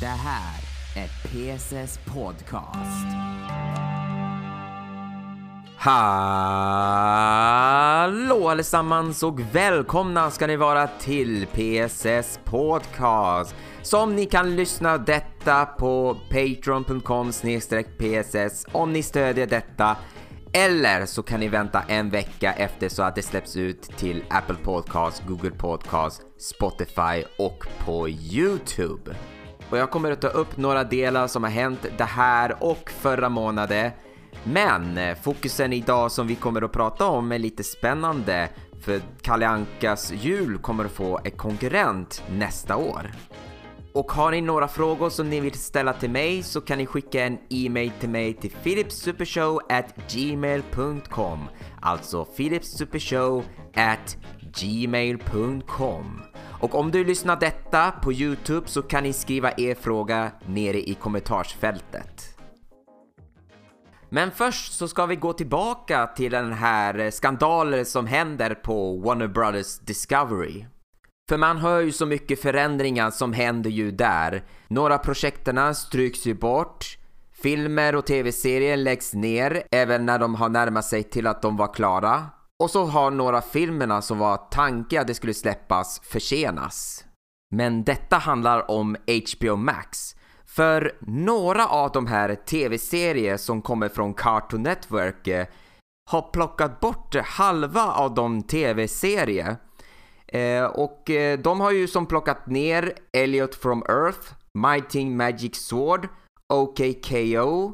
Det här är PSS Podcast. Hallå allesammans och välkomna ska ni vara till PSS Podcast. Som ni kan lyssna detta på patreon.com pss om ni stödjer detta. Eller så kan ni vänta en vecka efter så att det släpps ut till Apple Podcast, Google Podcast, Spotify och på Youtube. Och jag kommer att ta upp några delar som har hänt det här och förra månaden. Men eh, fokusen idag som vi kommer att prata om är lite spännande för Kalle Ankas jul kommer att få en konkurrent nästa år. Och har ni några frågor som ni vill ställa till mig så kan ni skicka en e-mail till mig till philipsupershow@gmail.com Alltså philipsupershow@gmail.com gmail.com Och om du lyssnar detta på Youtube så kan ni skriva er fråga nere i kommentarsfältet. Men först så ska vi gå tillbaka till den här skandalen som händer på Warner Brothers Discovery. För man hör ju så mycket förändringar som händer ju där. Några projekterna stryks ju bort. Filmer och tv-serier läggs ner även när de har närmat sig till att de var klara. Och så har några filmerna som var tanke att det skulle släppas försenas. Men detta handlar om HBO Max. För några av de här tv-serier som kommer från Cartoon Network eh, har plockat bort halva av de tv-serier Eh, och eh, de har ju som plockat ner Elliot from Earth, Mighty Magic Sword, OKKO,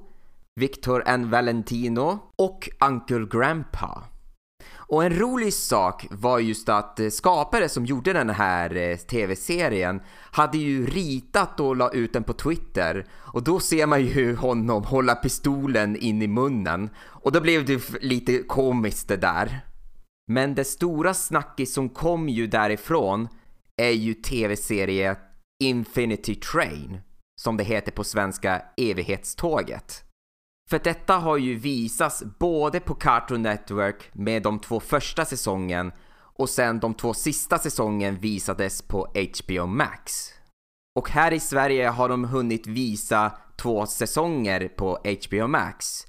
Victor and Valentino och Uncle Grandpa. Och en rolig sak var just att eh, skapare som gjorde den här eh, tv-serien hade ju ritat och la ut den på Twitter och då ser man ju honom hålla pistolen in i munnen och då blev det lite komiskt det där. Men det stora snackis som kom ju därifrån är ju tv-serie Infinity Train, som det heter på svenska Evighetståget. För detta har ju visats både på Cartoon Network med de två första säsongen och sen de två sista säsongen visades på HBO Max. Och här i Sverige har de hunnit visa två säsonger på HBO Max.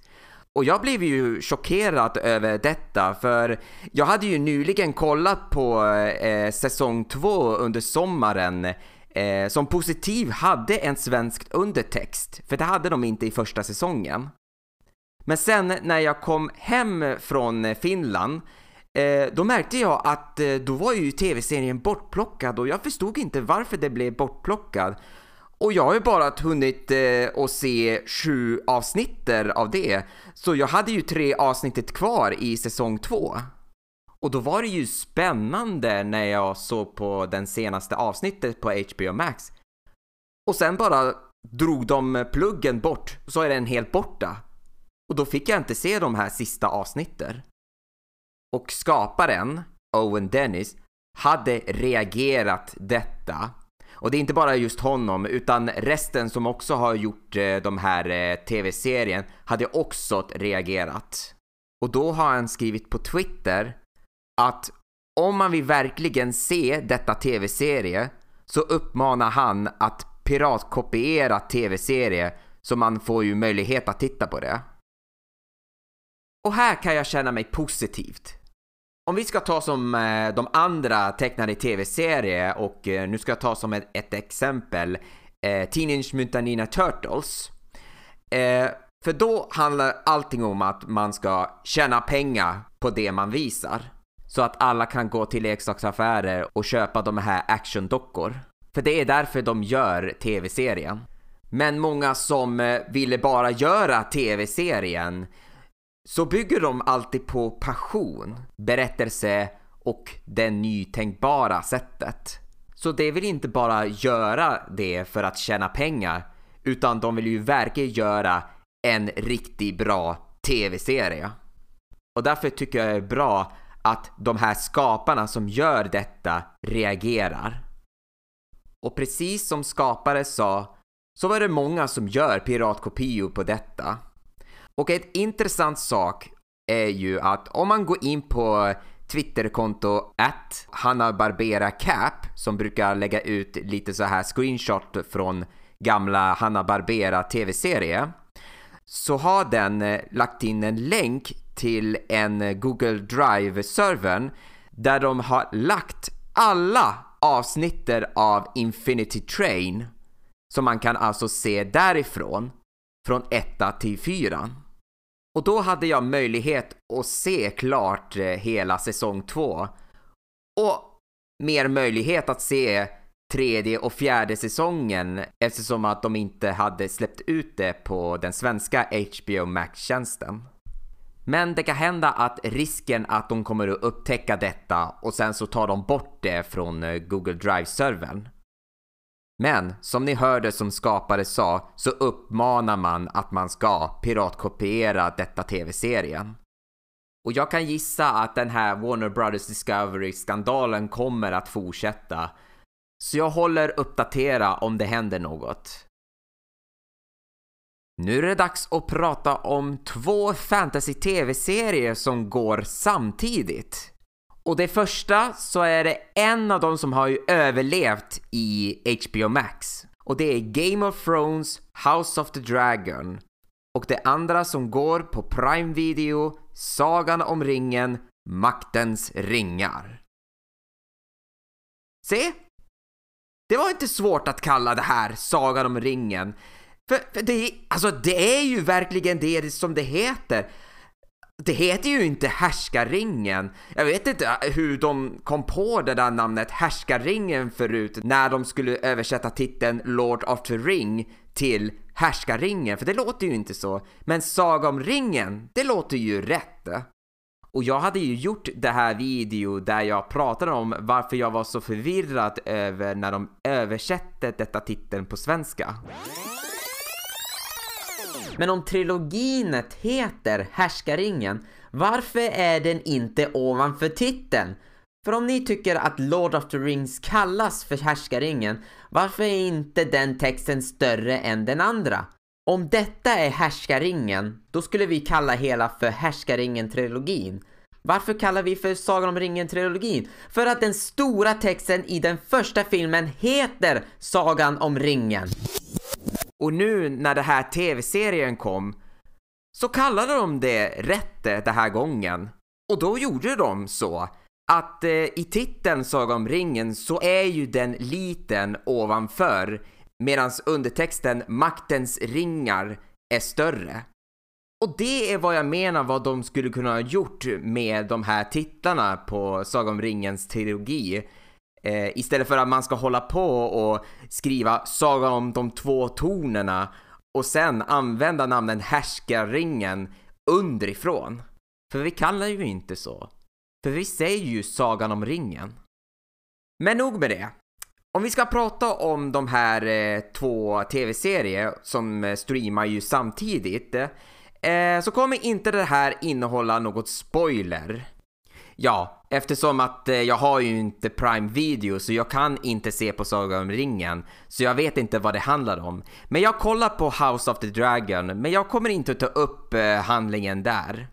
Och jag blev ju chockerad över detta för jag hade ju nyligen kollat på eh, säsong 2 under sommaren eh, som positiv hade en svensk undertext, för det hade de inte i första säsongen. Men sen när jag kom hem från Finland eh, då märkte jag att eh, då var ju tv-serien bortplockad och jag förstod inte varför det blev bortplockad. Och jag har ju bara hunnit eh, att se sju avsnitter av det. Så jag hade ju tre avsnittet kvar i säsong två. Och då var det ju spännande när jag såg på den senaste avsnittet på HBO Max. Och sen bara drog de pluggen bort, så är den helt borta. Och då fick jag inte se de här sista avsnitten. Och skaparen, Owen Dennis, hade reagerat detta och det är inte bara just honom, utan resten som också har gjort eh, de här eh, tv-serien hade också reagerat. Och då har han skrivit på Twitter att om man vill verkligen se detta tv-serie så uppmanar han att piratkopiera tv-serie så man får ju möjlighet att titta på det. Och här kan jag känna mig positivt. Om vi ska ta som eh, de andra tecknade tv-serier och eh, nu ska jag ta som ett, ett exempel eh, Teenage Mutant Ninja Turtles. Eh, för då handlar allting om att man ska tjäna pengar på det man visar. Så att alla kan gå till leksaksaffärer och köpa de här actiondockor. För det är därför de gör tv-serien. Men många som eh, ville bara göra tv-serien så bygger de alltid på passion, berättelse och det nytänkbara sättet. Så de vill inte bara göra det för att tjäna pengar, utan de vill ju verkligen göra en riktigt bra tv-serie. Och därför tycker jag det är bra att de här skaparna som gör detta reagerar. Och precis som skapare sa så var det många som gör piratkopior på detta. Och ett intressant sak är ju att om man går in på Twitterkonto att Hanna Barbera Cap som brukar lägga ut lite så här screenshot från gamla Hanna Barbera tv-serie så har den eh, lagt in en länk till en Google Drive-servern där de har lagt alla avsnitter av Infinity Train som man kan alltså se därifrån, från 1 till 4. Och då hade jag möjlighet att se klart eh, hela säsong två. Och mer möjlighet att se tredje och fjärde säsongen eftersom att de inte hade släppt ut det på den svenska HBO Max-tjänsten. Men det kan hända att risken att de kommer att upptäcka detta och sen så tar de bort det från eh, Google Drive-servern. Men som ni hörde som skapare sa så uppmanar man att man ska piratkopiera detta tv-serien. Och jag kan gissa att den här Warner Brothers Discovery-skandalen kommer att fortsätta. Så jag håller uppdatera om det händer något. Nu är det dags att prata om två fantasy-tv-serier som går samtidigt. Och det första så är det en av dem som har ju överlevt i HBO Max. Och det är Game of Thrones House of the Dragon. Och det andra som går på Prime Video, Sagan om ringen, Maktens ringar. Se! Det var inte svårt att kalla det här Sagan om ringen. För, för det, alltså det är ju verkligen det som det heter. Det heter ju inte Härskarringen. Jag vet inte äh, hur de kom på det där namnet Härskarringen förut när de skulle översätta titeln Lord of the Ring till Härskarringen, för det låter ju inte så. Men Saga om ringen, det låter ju rätt. Och jag hade ju gjort det här video där jag pratade om varför jag var så förvirrad över när de översatte detta titeln på svenska. Men om triloginet heter Härskaringen, varför är den inte ovanför titeln? För om ni tycker att Lord of the Rings kallas för Härskaringen, varför är inte den texten större än den andra? Om detta är Härskaringen, då skulle vi kalla hela för Härskaringen-trilogin. Varför kallar vi för Sagan om ringen-trilogin? För att den stora texten i den första filmen heter Sagan om ringen. Och nu när den här tv-serien kom så kallade de det rätt den här gången. Och då gjorde de så att eh, i titeln Saga om ringen så är ju den liten ovanför medan undertexten Maktens ringar är större. Och det är vad jag menar vad de skulle kunna ha gjort med de här titlarna på Saga om ringens trilogi. Eh, istället för att man ska hålla på och skriva Saga om de två tornerna och sen använda namnen Härskarringen underifrån. För vi kallar ju inte så. För vi säger ju Sagan om ringen. Men nog med det. Om vi ska prata om de här eh, två tv-serier som eh, streamar ju samtidigt eh, så kommer inte det här innehålla något spoiler. Ja, eftersom att eh, jag har ju inte Prime Video så jag kan inte se på Saga om ringen. Så jag vet inte vad det handlar om. Men jag kollar på House of the Dragon, men jag kommer inte ta upp eh, handlingen där.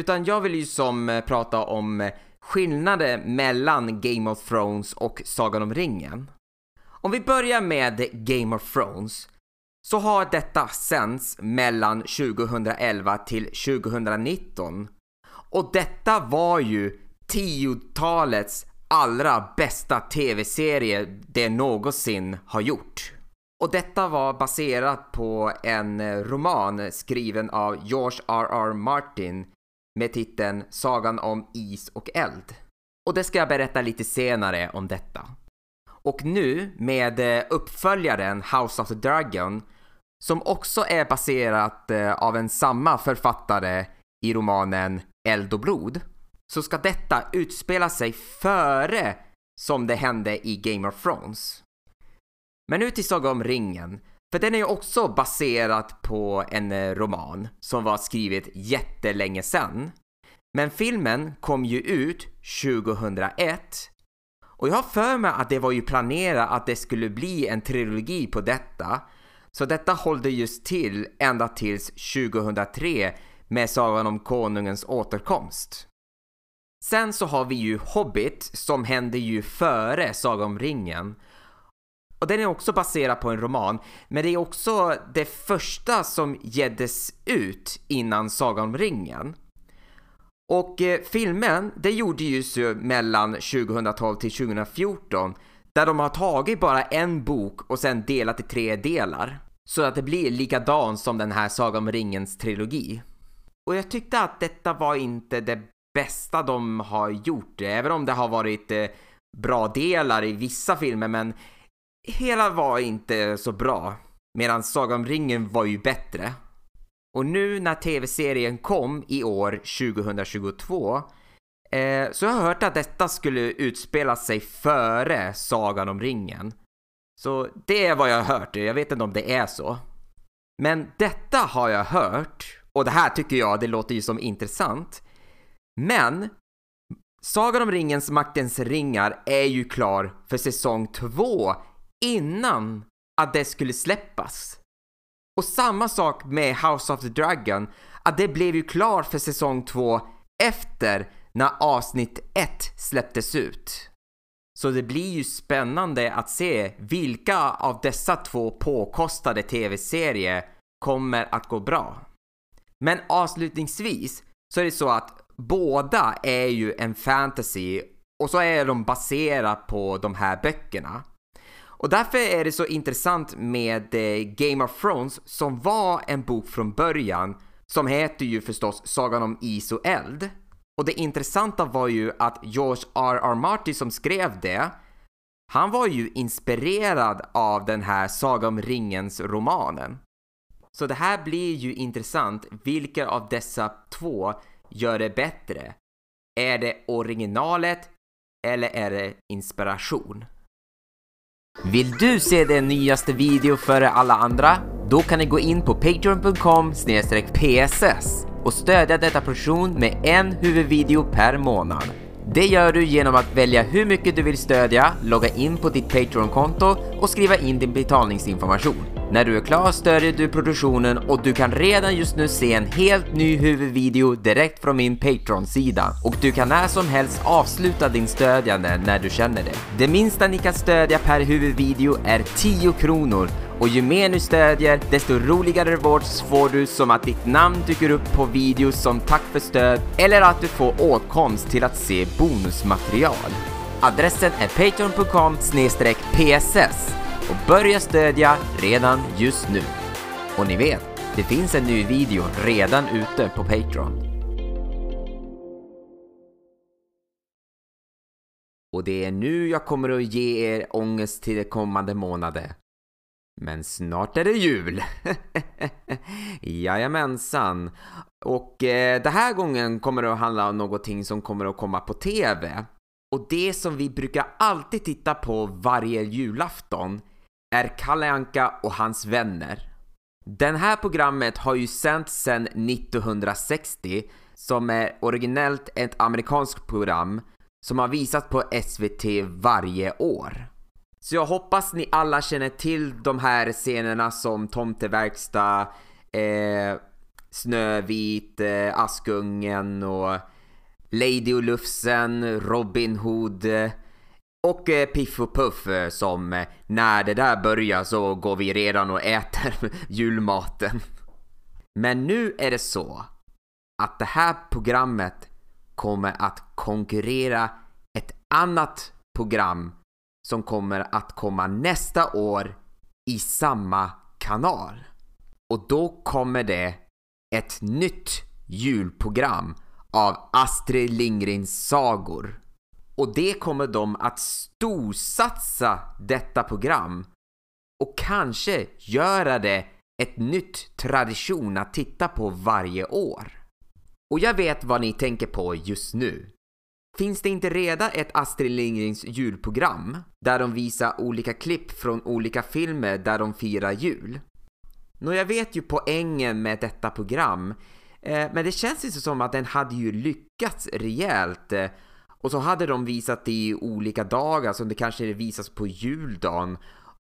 Utan jag vill ju som eh, prata om eh, skillnader mellan Game of Thrones och Sagan om ringen. Om vi börjar med Game of Thrones så har detta sänds mellan 2011 till 2019 och detta var ju tiotalets allra bästa tv-serie det någonsin har gjort. Och detta var baserat på en roman skriven av George R.R. Martin med titeln Sagan om is och eld. Och det ska jag berätta lite senare om detta. Och nu med eh, uppföljaren House of the Dragon som också är baserat eh, av en samma författare i romanen Eld och blod så ska detta utspela sig före som det hände i Game of Thrones. Men nu till Saga om ringen, för den är ju också baserad på en eh, roman som var skrivet jättelänge sedan. Men filmen kom ju ut 2001 och jag har för mig att det var ju planerat att det skulle bli en trilogi på detta. Så detta hållde just till ända tills 2003 med Sagan om Konungens återkomst. Sen så har vi ju Hobbit som händer ju före Saga om ringen. Och den är också baserad på en roman, men det är också det första som geddes ut innan Saga om ringen. Och eh, filmen, det gjorde ju mellan 2012 till 2014 där de har tagit bara en bok och sen delat i tre delar. Så att det blir likadant som den här Saga om ringens trilogi. Och jag tyckte att detta var inte det bästa de har gjort, även om det har varit eh, bra delar i vissa filmer, men hela var inte så bra. Medan Sagan om ringen var ju bättre. Och nu när tv-serien kom i år 2022 eh, så har jag hört att detta skulle utspela sig före Sagan om ringen. Så det är vad jag har hört, jag vet inte om det är så. Men detta har jag hört, och det här tycker jag, det låter ju som intressant. Men Sagan om ringens maktens ringar är ju klar för säsong 2 innan att det skulle släppas. Och samma sak med House of the Dragon, att det blev ju klar för säsong 2 efter när avsnitt 1 släpptes ut. Så det blir ju spännande att se vilka av dessa två påkostade tv-serier kommer att gå bra. Men avslutningsvis så är det så att båda är ju en fantasy och så är de baserade på de här böckerna. Och därför är det så intressant med eh, Game of Thrones som var en bok från början som heter ju förstås Sagan om is och eld. Och det intressanta var ju att George R.R. Martin som skrev det, han var ju inspirerad av den här Saga om ringens romanen. Så det här blir ju intressant, vilka av dessa två gör det bättre? Är det originalet eller är det inspiration? Vill du se den nyaste video före alla andra? Då kan ni gå in på patreon.com pss och stödja detta produktion med en huvudvideo per månad. Det gör du genom att välja hur mycket du vill stödja, logga in på ditt Patreon-konto och skriva in din betalningsinformation. När du är klar stödjer du produktionen och du kan redan just nu se en helt ny huvudvideo direkt från min Patreon-sida. Och du kan när som helst avsluta din stödjande när du känner det. Det minsta ni kan stödja per huvudvideo är 10 kronor och ju mer du stödjer, desto roligare rewards får du som att ditt namn dyker upp på videos som tack för stöd eller att du får åtkomst till att se bonusmaterial. Adressen är patreon.com pss och börja stödja redan just nu. Och ni vet, det finns en ny video redan ute på Patreon. Och det är nu jag kommer att ge er ångest till de kommande månader. Men snart är det jul! Jajamensan! Och eh, den här gången kommer det att handla om någonting som kommer att komma på TV. Och det som vi brukar alltid titta på varje julafton är Kalle Anka och hans vänner. Det här programmet har ju sänts sedan 1960 som är originellt ett amerikanskt program som har visats på SVT varje år. Så jag hoppas ni alla känner till de här scenerna som Tomteverkstad, eh, Snövit, eh, Askungen och Lady och Lufsen, Robin Hood, och eh, Piff och Puff eh, som eh, när det där börjar så går vi redan och äter julmaten. Men nu är det så att det här programmet kommer att konkurrera ett annat program som kommer att komma nästa år i samma kanal. Och då kommer det ett nytt julprogram av Astrid Lindgrens sagor. Och det kommer de att storsatsa detta program och kanske göra det ett nytt tradition att titta på varje år. Och jag vet vad ni tänker på just nu. Finns det inte redan ett Astrid Lindgrens julprogram där de visar olika klipp från olika filmer där de firar jul? Nå, jag vet ju poängen med detta program, eh, men det känns inte som att den hade ju lyckats rejält eh, och så hade de visat det i olika dagar, så det kanske visas på juldagen.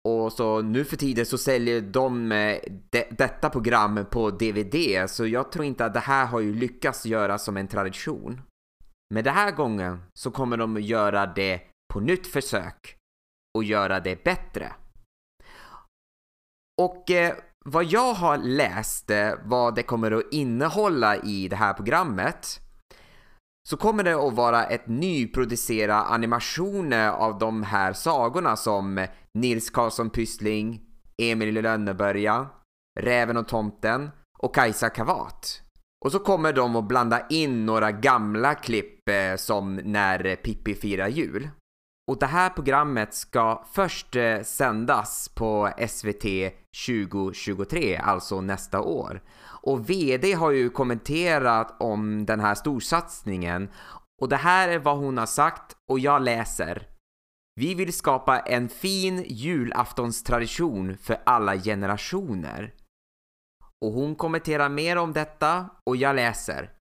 Och så nu för tiden så säljer de de, detta program på DVD, så jag tror inte att det här har ju lyckats göra som en tradition. Men den här gången så kommer de göra det på nytt försök och göra det bättre. Och eh, vad jag har läst eh, vad det kommer att innehålla i det här programmet så kommer det att vara ett nyproducerat animationer av de här sagorna som Nils Karlsson Pyssling, Emil i Lönneberga, Räven och tomten och Kajsa Kavat. Och så kommer de att blanda in några gamla klipp eh, som när Pippi firar jul. Och det här programmet ska först eh, sändas på SVT 2023, alltså nästa år. Och VD har ju kommenterat om den här storsatsningen och det här är vad hon har sagt och jag läser. Vi vill skapa en fin julaftonstradition för alla generationer. Och hon kommenterar mer om detta och jag läser.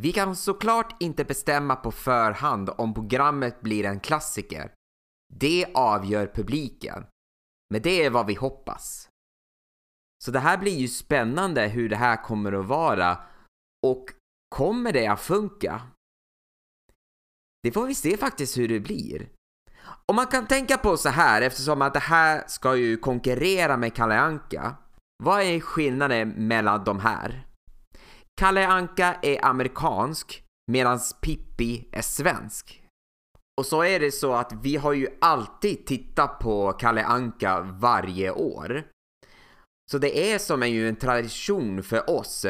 Vi kan såklart inte bestämma på förhand om programmet blir en klassiker. Det avgör publiken. Men det är vad vi hoppas. Så det här blir ju spännande hur det här kommer att vara och kommer det att funka? Det får vi se faktiskt hur det blir. Om man kan tänka på så här eftersom att det här ska ju konkurrera med Kalle Anka. Vad är skillnaden mellan de här? Kalle Anka är amerikansk medan Pippi är svensk. Och så är det så att vi har ju alltid tittat på Kalle Anka varje år. Så det är som är ju en tradition för oss.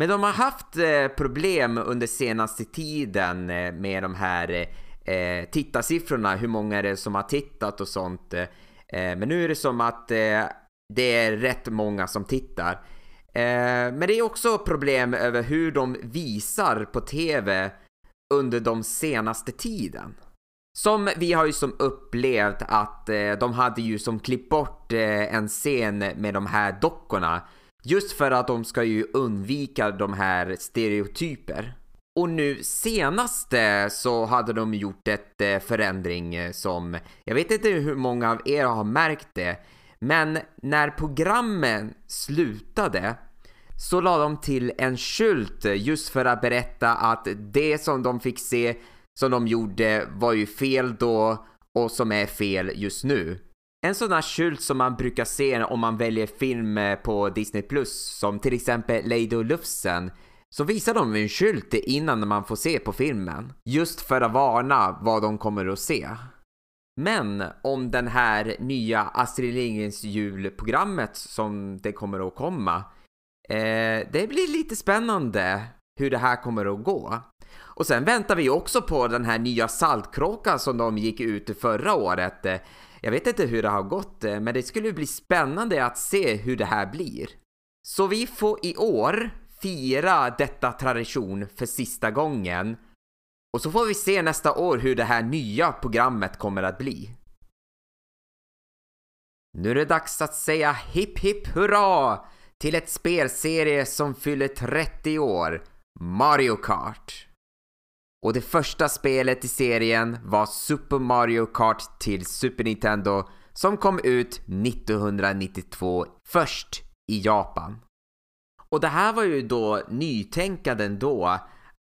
Men de har haft eh, problem under senaste tiden eh, med de här eh, tittarsiffrorna, hur många är det som har tittat och sånt. Eh, men nu är det som att eh, det är rätt många som tittar. Eh, men det är också problem över hur de visar på TV under de senaste tiden. Som vi har ju som upplevt att eh, de hade ju som klippt bort eh, en scen med de här dockorna just för att de ska ju undvika de här stereotyper. Och nu senaste så hade de gjort ett eh, förändring eh, som, jag vet inte hur många av er har märkt det, men när programmen slutade så la de till en skylt just för att berätta att det som de fick se som de gjorde var ju fel då och som är fel just nu. En sån där skylt som man brukar se om man väljer film på Disney Plus som till exempel Lady och Lufsen så visar de en skylt innan man får se på filmen. Just för att varna vad de kommer att se. Men om den här nya Astrid Lindgrens julprogrammet som det kommer att komma eh, det blir lite spännande hur det här kommer att gå. Och sen väntar vi också på den här nya Saltkråkan som de gick ut förra året. Jag vet inte hur det har gått, men det skulle bli spännande att se hur det här blir. Så vi får i år fira detta tradition för sista gången. Och så får vi se nästa år hur det här nya programmet kommer att bli. Nu är det dags att säga hipp hipp hurra till ett spelserie som fyller 30 år, Mario Kart. Och det första spelet i serien var Super Mario Kart till Super Nintendo som kom ut 1992 först i Japan. Och det här var ju då nytänkande då,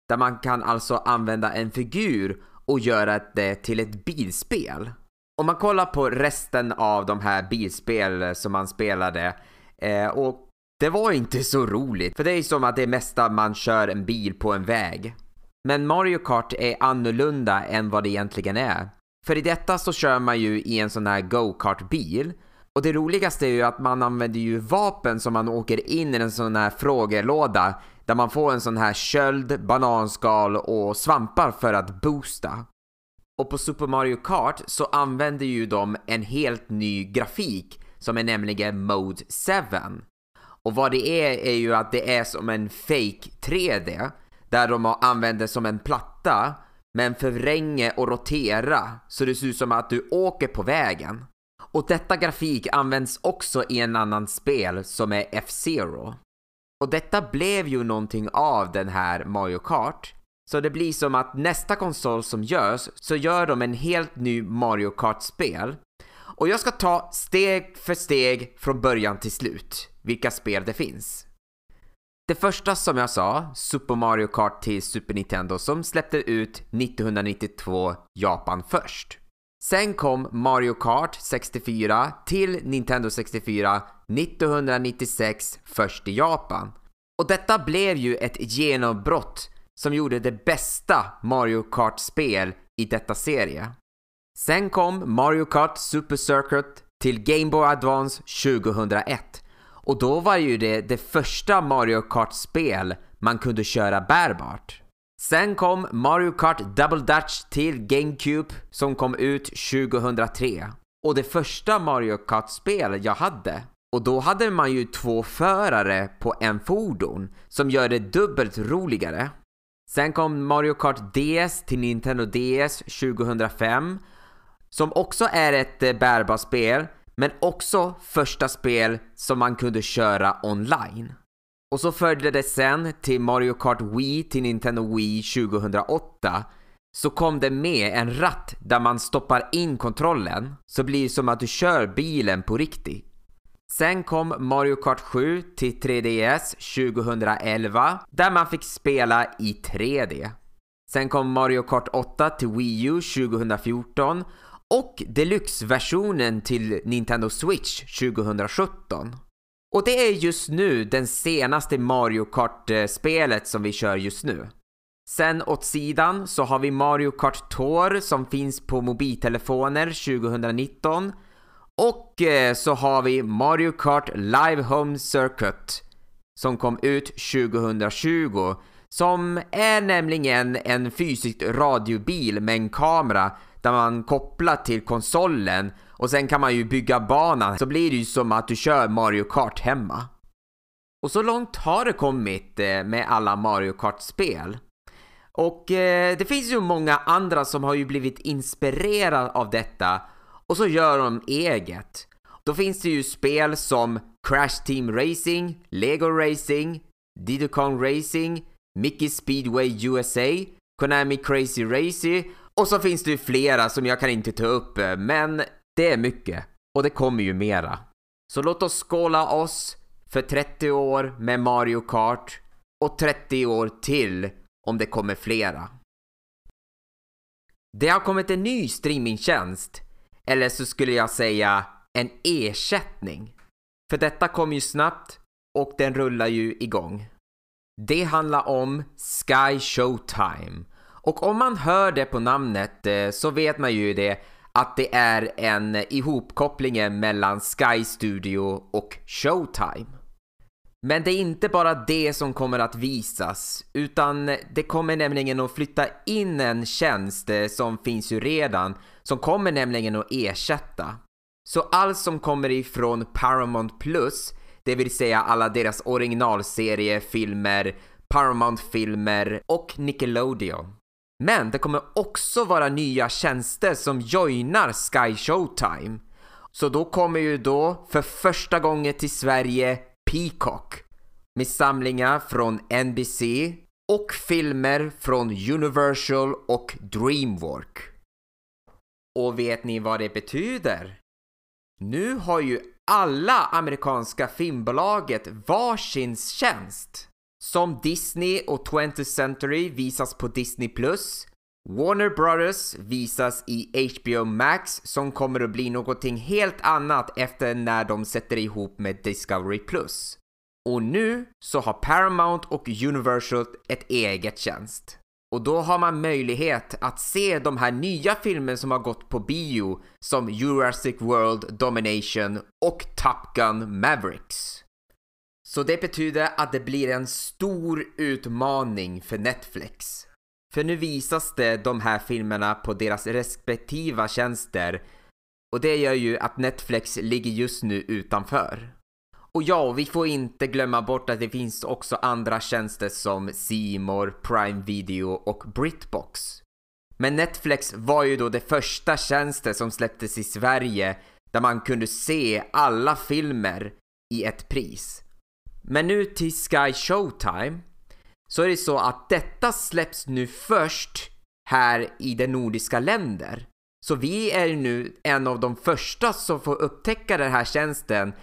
där man kan alltså använda en figur och göra det till ett bilspel. Om man kollar på resten av de här bilspel som man spelade eh, och det var inte så roligt, för det är som att det mesta man kör en bil på en väg. Men Mario Kart är annorlunda än vad det egentligen är. För i detta så kör man ju i en sån här go-kart-bil. Och det roligaste är ju att man använder ju vapen som man åker in i en sån här frågelåda där man får en sån här köld, bananskal och svampar för att boosta. Och på Super Mario Kart så använder ju de en helt ny grafik som är nämligen Mode 7. Och vad det är är ju att det är som en fake 3D där de använder som en platta men förvränger och rotera så det ser ut som att du åker på vägen. Och detta grafik används också i en annan spel som är F-Zero. Och detta blev ju någonting av den här Mario Kart. Så det blir som att nästa konsol som görs så gör de en helt ny Mario Kart-spel. Och jag ska ta steg för steg från början till slut vilka spel det finns. Det första som jag sa, Super Mario Kart till Super Nintendo som släppte ut 1992 Japan först. Sen kom Mario Kart 64 till Nintendo 64 1996 först i Japan. Och detta blev ju ett genombrott som gjorde det bästa Mario Kart-spel i detta serie. Sen kom Mario Kart Super Circuit till Game Boy Advance 2001 och då var ju det det första Mario Kart-spel man kunde köra bärbart. Sen kom Mario Kart Double Dutch till GameCube som kom ut 2003. Och det första Mario Kart-spel jag hade. Och då hade man ju två förare på en fordon som gör det dubbelt roligare. Sen kom Mario Kart DS till Nintendo DS 2005 som också är ett eh, bärbart spel men också första spel som man kunde köra online. Och så följde det sen till Mario Kart Wii till Nintendo Wii 2008 så kom det med en ratt där man stoppar in kontrollen så blir det som att du kör bilen på riktigt. Sen kom Mario Kart 7 till 3DS 2011 där man fick spela i 3D. Sen kom Mario Kart 8 till Wii U 2014 och deluxe-versionen till Nintendo Switch 2017. Och det är just nu den senaste Mario Kart-spelet som vi kör just nu. Sen åt sidan så har vi Mario Kart Tour som finns på mobiltelefoner 2019 och eh, så har vi Mario Kart Live Home Circuit som kom ut 2020 som är nämligen en fysisk radiobil med en kamera där man kopplar till konsolen och sen kan man ju bygga banan så blir det ju som att du kör Mario Kart hemma. Och så långt har det kommit eh, med alla Mario Kart-spel. Och eh, det finns ju många andra som har ju blivit inspirerade av detta och så gör de eget. Då finns det ju spel som Crash Team Racing, Lego Racing, Diddy Kong Racing, Mickey Speedway USA, Konami Crazy Racy och så finns det ju flera som jag kan inte ta upp, eh, men det är mycket. Och det kommer ju mera. Så låt oss skåla oss för 30 år med Mario Kart och 30 år till om det kommer flera. Det har kommit en ny streamingtjänst, eller så skulle jag säga en ersättning. För detta kom ju snabbt och den rullar ju igång. Det handlar om Sky Showtime och om man hör det på namnet eh, så vet man ju det att det är en ihopkoppling mellan Sky Studio och Showtime. Men det är inte bara det som kommer att visas, utan det kommer nämligen att flytta in en tjänst eh, som finns ju redan, som kommer nämligen att ersätta. Så allt som kommer ifrån Paramount Plus, det vill säga alla deras originalseriefilmer, Paramount-filmer och Nickelodeon. Men det kommer också vara nya tjänster som joinar Sky Showtime. Så då kommer ju då för första gången till Sverige Peacock med samlingar från NBC och filmer från Universal och Dreamwork. Och vet ni vad det betyder? Nu har ju alla amerikanska filmbolaget varsin tjänst. Som Disney och 20th Century visas på Disney+. Warner Brothers visas i HBO Max som kommer att bli någonting helt annat efter när de sätter ihop med Discovery+. Och nu så har Paramount och Universal ett eget tjänst. Och då har man möjlighet att se de här nya filmerna som har gått på bio som Jurassic World Domination och Top Gun Mavericks. Så det betyder att det blir en stor utmaning för Netflix. För nu visas det de här filmerna på deras respektiva tjänster och det gör ju att Netflix ligger just nu utanför. Och ja, vi får inte glömma bort att det finns också andra tjänster som Simor, Prime Video och Britbox. Men Netflix var ju då det första tjänsten som släpptes i Sverige där man kunde se alla filmer i ett pris. Men nu till Sky Showtime så är det så att detta släpps nu först här i de nordiska länder. Så vi är nu en av de första som får upptäcka den här tjänsten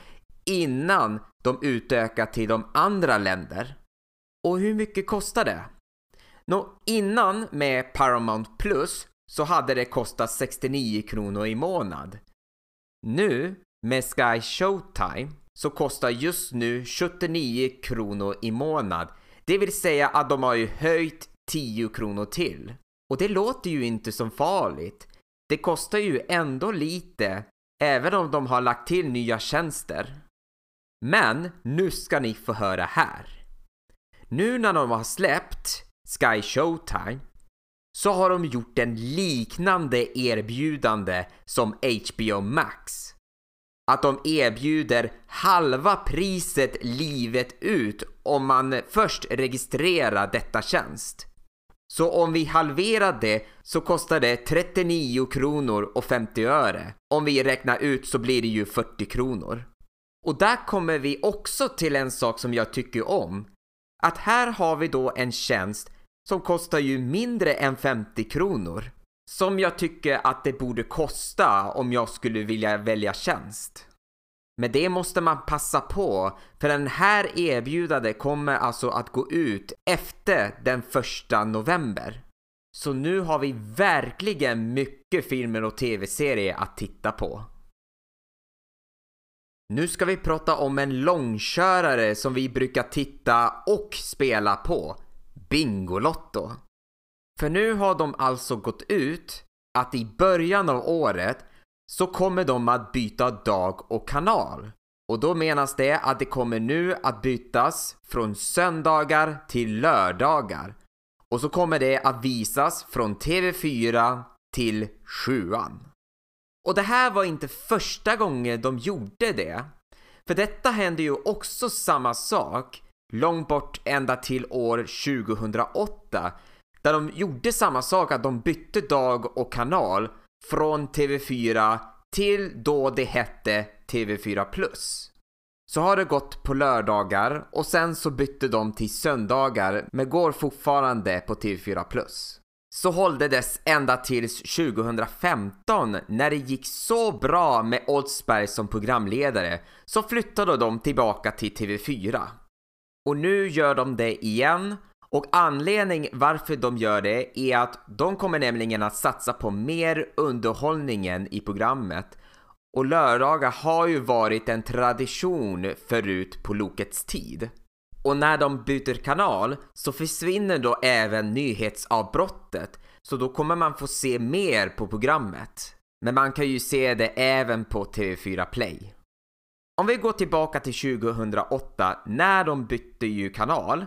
innan de utökar till de andra länder. Och hur mycket kostar det? Nå, innan med Paramount Plus så hade det kostat 69 kronor i månad. Nu med Sky Showtime så kostar just nu 79 kronor i månad. Det vill säga att de har ju höjt 10 kronor till. Och det låter ju inte som farligt. Det kostar ju ändå lite även om de har lagt till nya tjänster. Men nu ska ni få höra här. Nu när de har släppt Sky Showtime så har de gjort en liknande erbjudande som HBO Max. Att de erbjuder halva priset livet ut om man först registrerar detta tjänst. Så om vi halverar det så kostar det 39 kronor och 50 öre. Om vi räknar ut så blir det ju 40 kronor. Och där kommer vi också till en sak som jag tycker om. Att här har vi då en tjänst som kostar ju mindre än 50 kronor. Som jag tycker att det borde kosta om jag skulle vilja välja tjänst. Men det måste man passa på, för den här erbjudandet kommer alltså att gå ut efter den första november. Så nu har vi verkligen mycket filmer och tv-serier att titta på. Nu ska vi prata om en långkörare som vi brukar titta och spela på. Bingolotto. För nu har de alltså gått ut att i början av året så kommer de att byta dag och kanal. Och då menas det att det kommer nu att bytas från söndagar till lördagar. Och så kommer det att visas från TV4 till 7 Och det här var inte första gången de gjorde det. För detta hände ju också samma sak långt bort ända till år 2008 där de gjorde samma sak att de bytte dag och kanal från TV4 till då det hette TV4 Plus. Så har det gått på lördagar och sen så bytte de till söndagar men går fortfarande på TV4 Plus. Så hålldes ända tills 2015 när det gick så bra med Oldsberg som programledare så flyttade de tillbaka till TV4. Och nu gör de det igen och anledning varför de gör det är att de kommer nämligen att satsa på mer underhållningen i programmet och lördagar har ju varit en tradition förut på Lokets tid. Och när de byter kanal så försvinner då även nyhetsavbrottet så då kommer man få se mer på programmet. Men man kan ju se det även på TV4 Play. Om vi går tillbaka till 2008 när de bytte ju kanal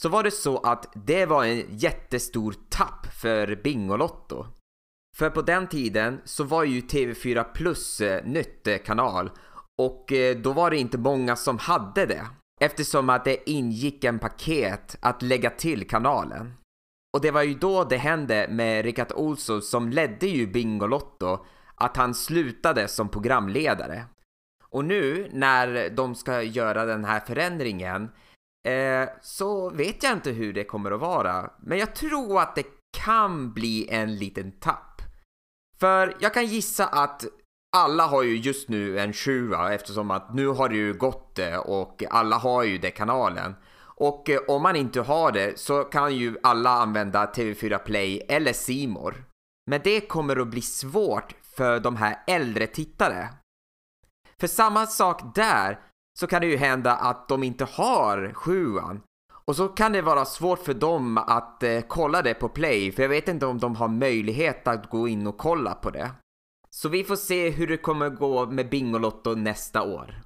så var det så att det var en jättestor tapp för Bingolotto. För på den tiden så var ju TV4 Plus eh, nytt eh, kanal och eh, då var det inte många som hade det eftersom att det ingick en paket att lägga till kanalen. Och det var ju då det hände med Rickard Olsson som ledde ju Bingolotto att han slutade som programledare. Och nu när de ska göra den här förändringen eh, så vet jag inte hur det kommer att vara. Men jag tror att det kan bli en liten tapp. För jag kan gissa att alla har ju just nu en sjua eftersom att nu har det ju gått det och alla har ju det kanalen. Och eh, om man inte har det så kan ju alla använda TV4 Play eller Simor. Men det kommer att bli svårt för de här äldre tittare. För samma sak där så kan det ju hända att de inte har sjuan. Och så kan det vara svårt för dem att eh, kolla det på play, för jag vet inte om de har möjlighet att gå in och kolla på det. Så vi får se hur det kommer gå med Bingolotto nästa år.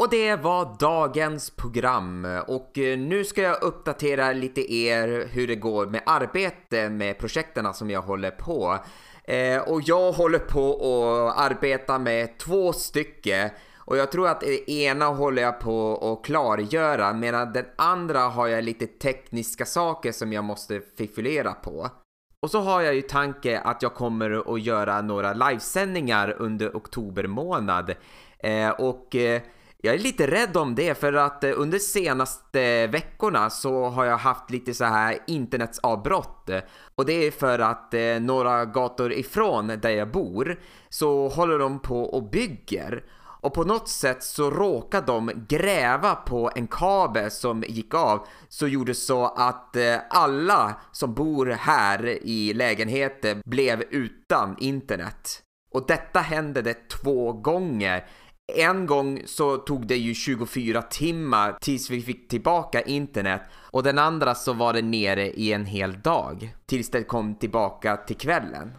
Och det var dagens program och eh, nu ska jag uppdatera lite er hur det går med arbete med projekten som jag håller på. Eh, och jag håller på att arbeta med två stycken och jag tror att det ena håller jag på att klargöra medan den andra har jag lite tekniska saker som jag måste fiffulera på. Och så har jag ju tanke att jag kommer att göra några livesändningar under oktober månad. Eh, och eh, jag är lite rädd om det för att eh, under senaste veckorna så har jag haft lite så här internetsavbrott och det är för att eh, några gator ifrån där jag bor så håller de på och bygger och på något sätt så råkade de gräva på en kabel som gick av så gjorde så att eh, alla som bor här i lägenheten blev utan internet. Och detta hände det två gånger. En gång så tog det ju 24 timmar tills vi fick tillbaka internet och den andra så var det nere i en hel dag tills det kom tillbaka till kvällen.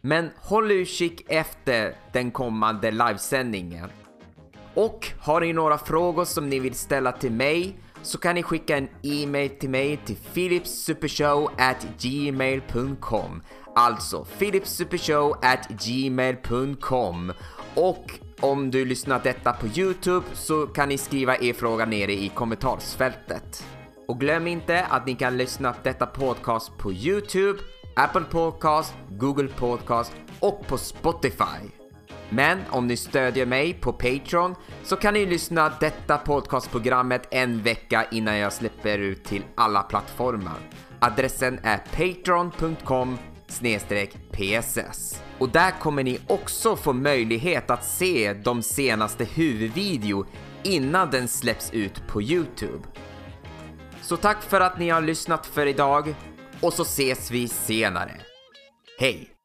Men håll utkik efter den kommande livesändningen. Och har ni några frågor som ni vill ställa till mig så kan ni skicka en e-mail till mig till philipsupershow@gmail.com Alltså philipsupershow@gmail.com och om du lyssnar detta på Youtube så kan ni skriva er fråga nere i kommentarsfältet. Och glöm inte att ni kan lyssna detta podcast på Youtube, Apple Podcast, Google Podcast och på Spotify. Men om ni stödjer mig på Patreon så kan ni lyssna detta podcastprogrammet en vecka innan jag släpper ut till alla plattformar. Adressen är patreon.com pss. Och där kommer ni också få möjlighet att se de senaste huvudvideo innan den släpps ut på Youtube. Så tack för att ni har lyssnat för idag och så ses vi senare. Hej!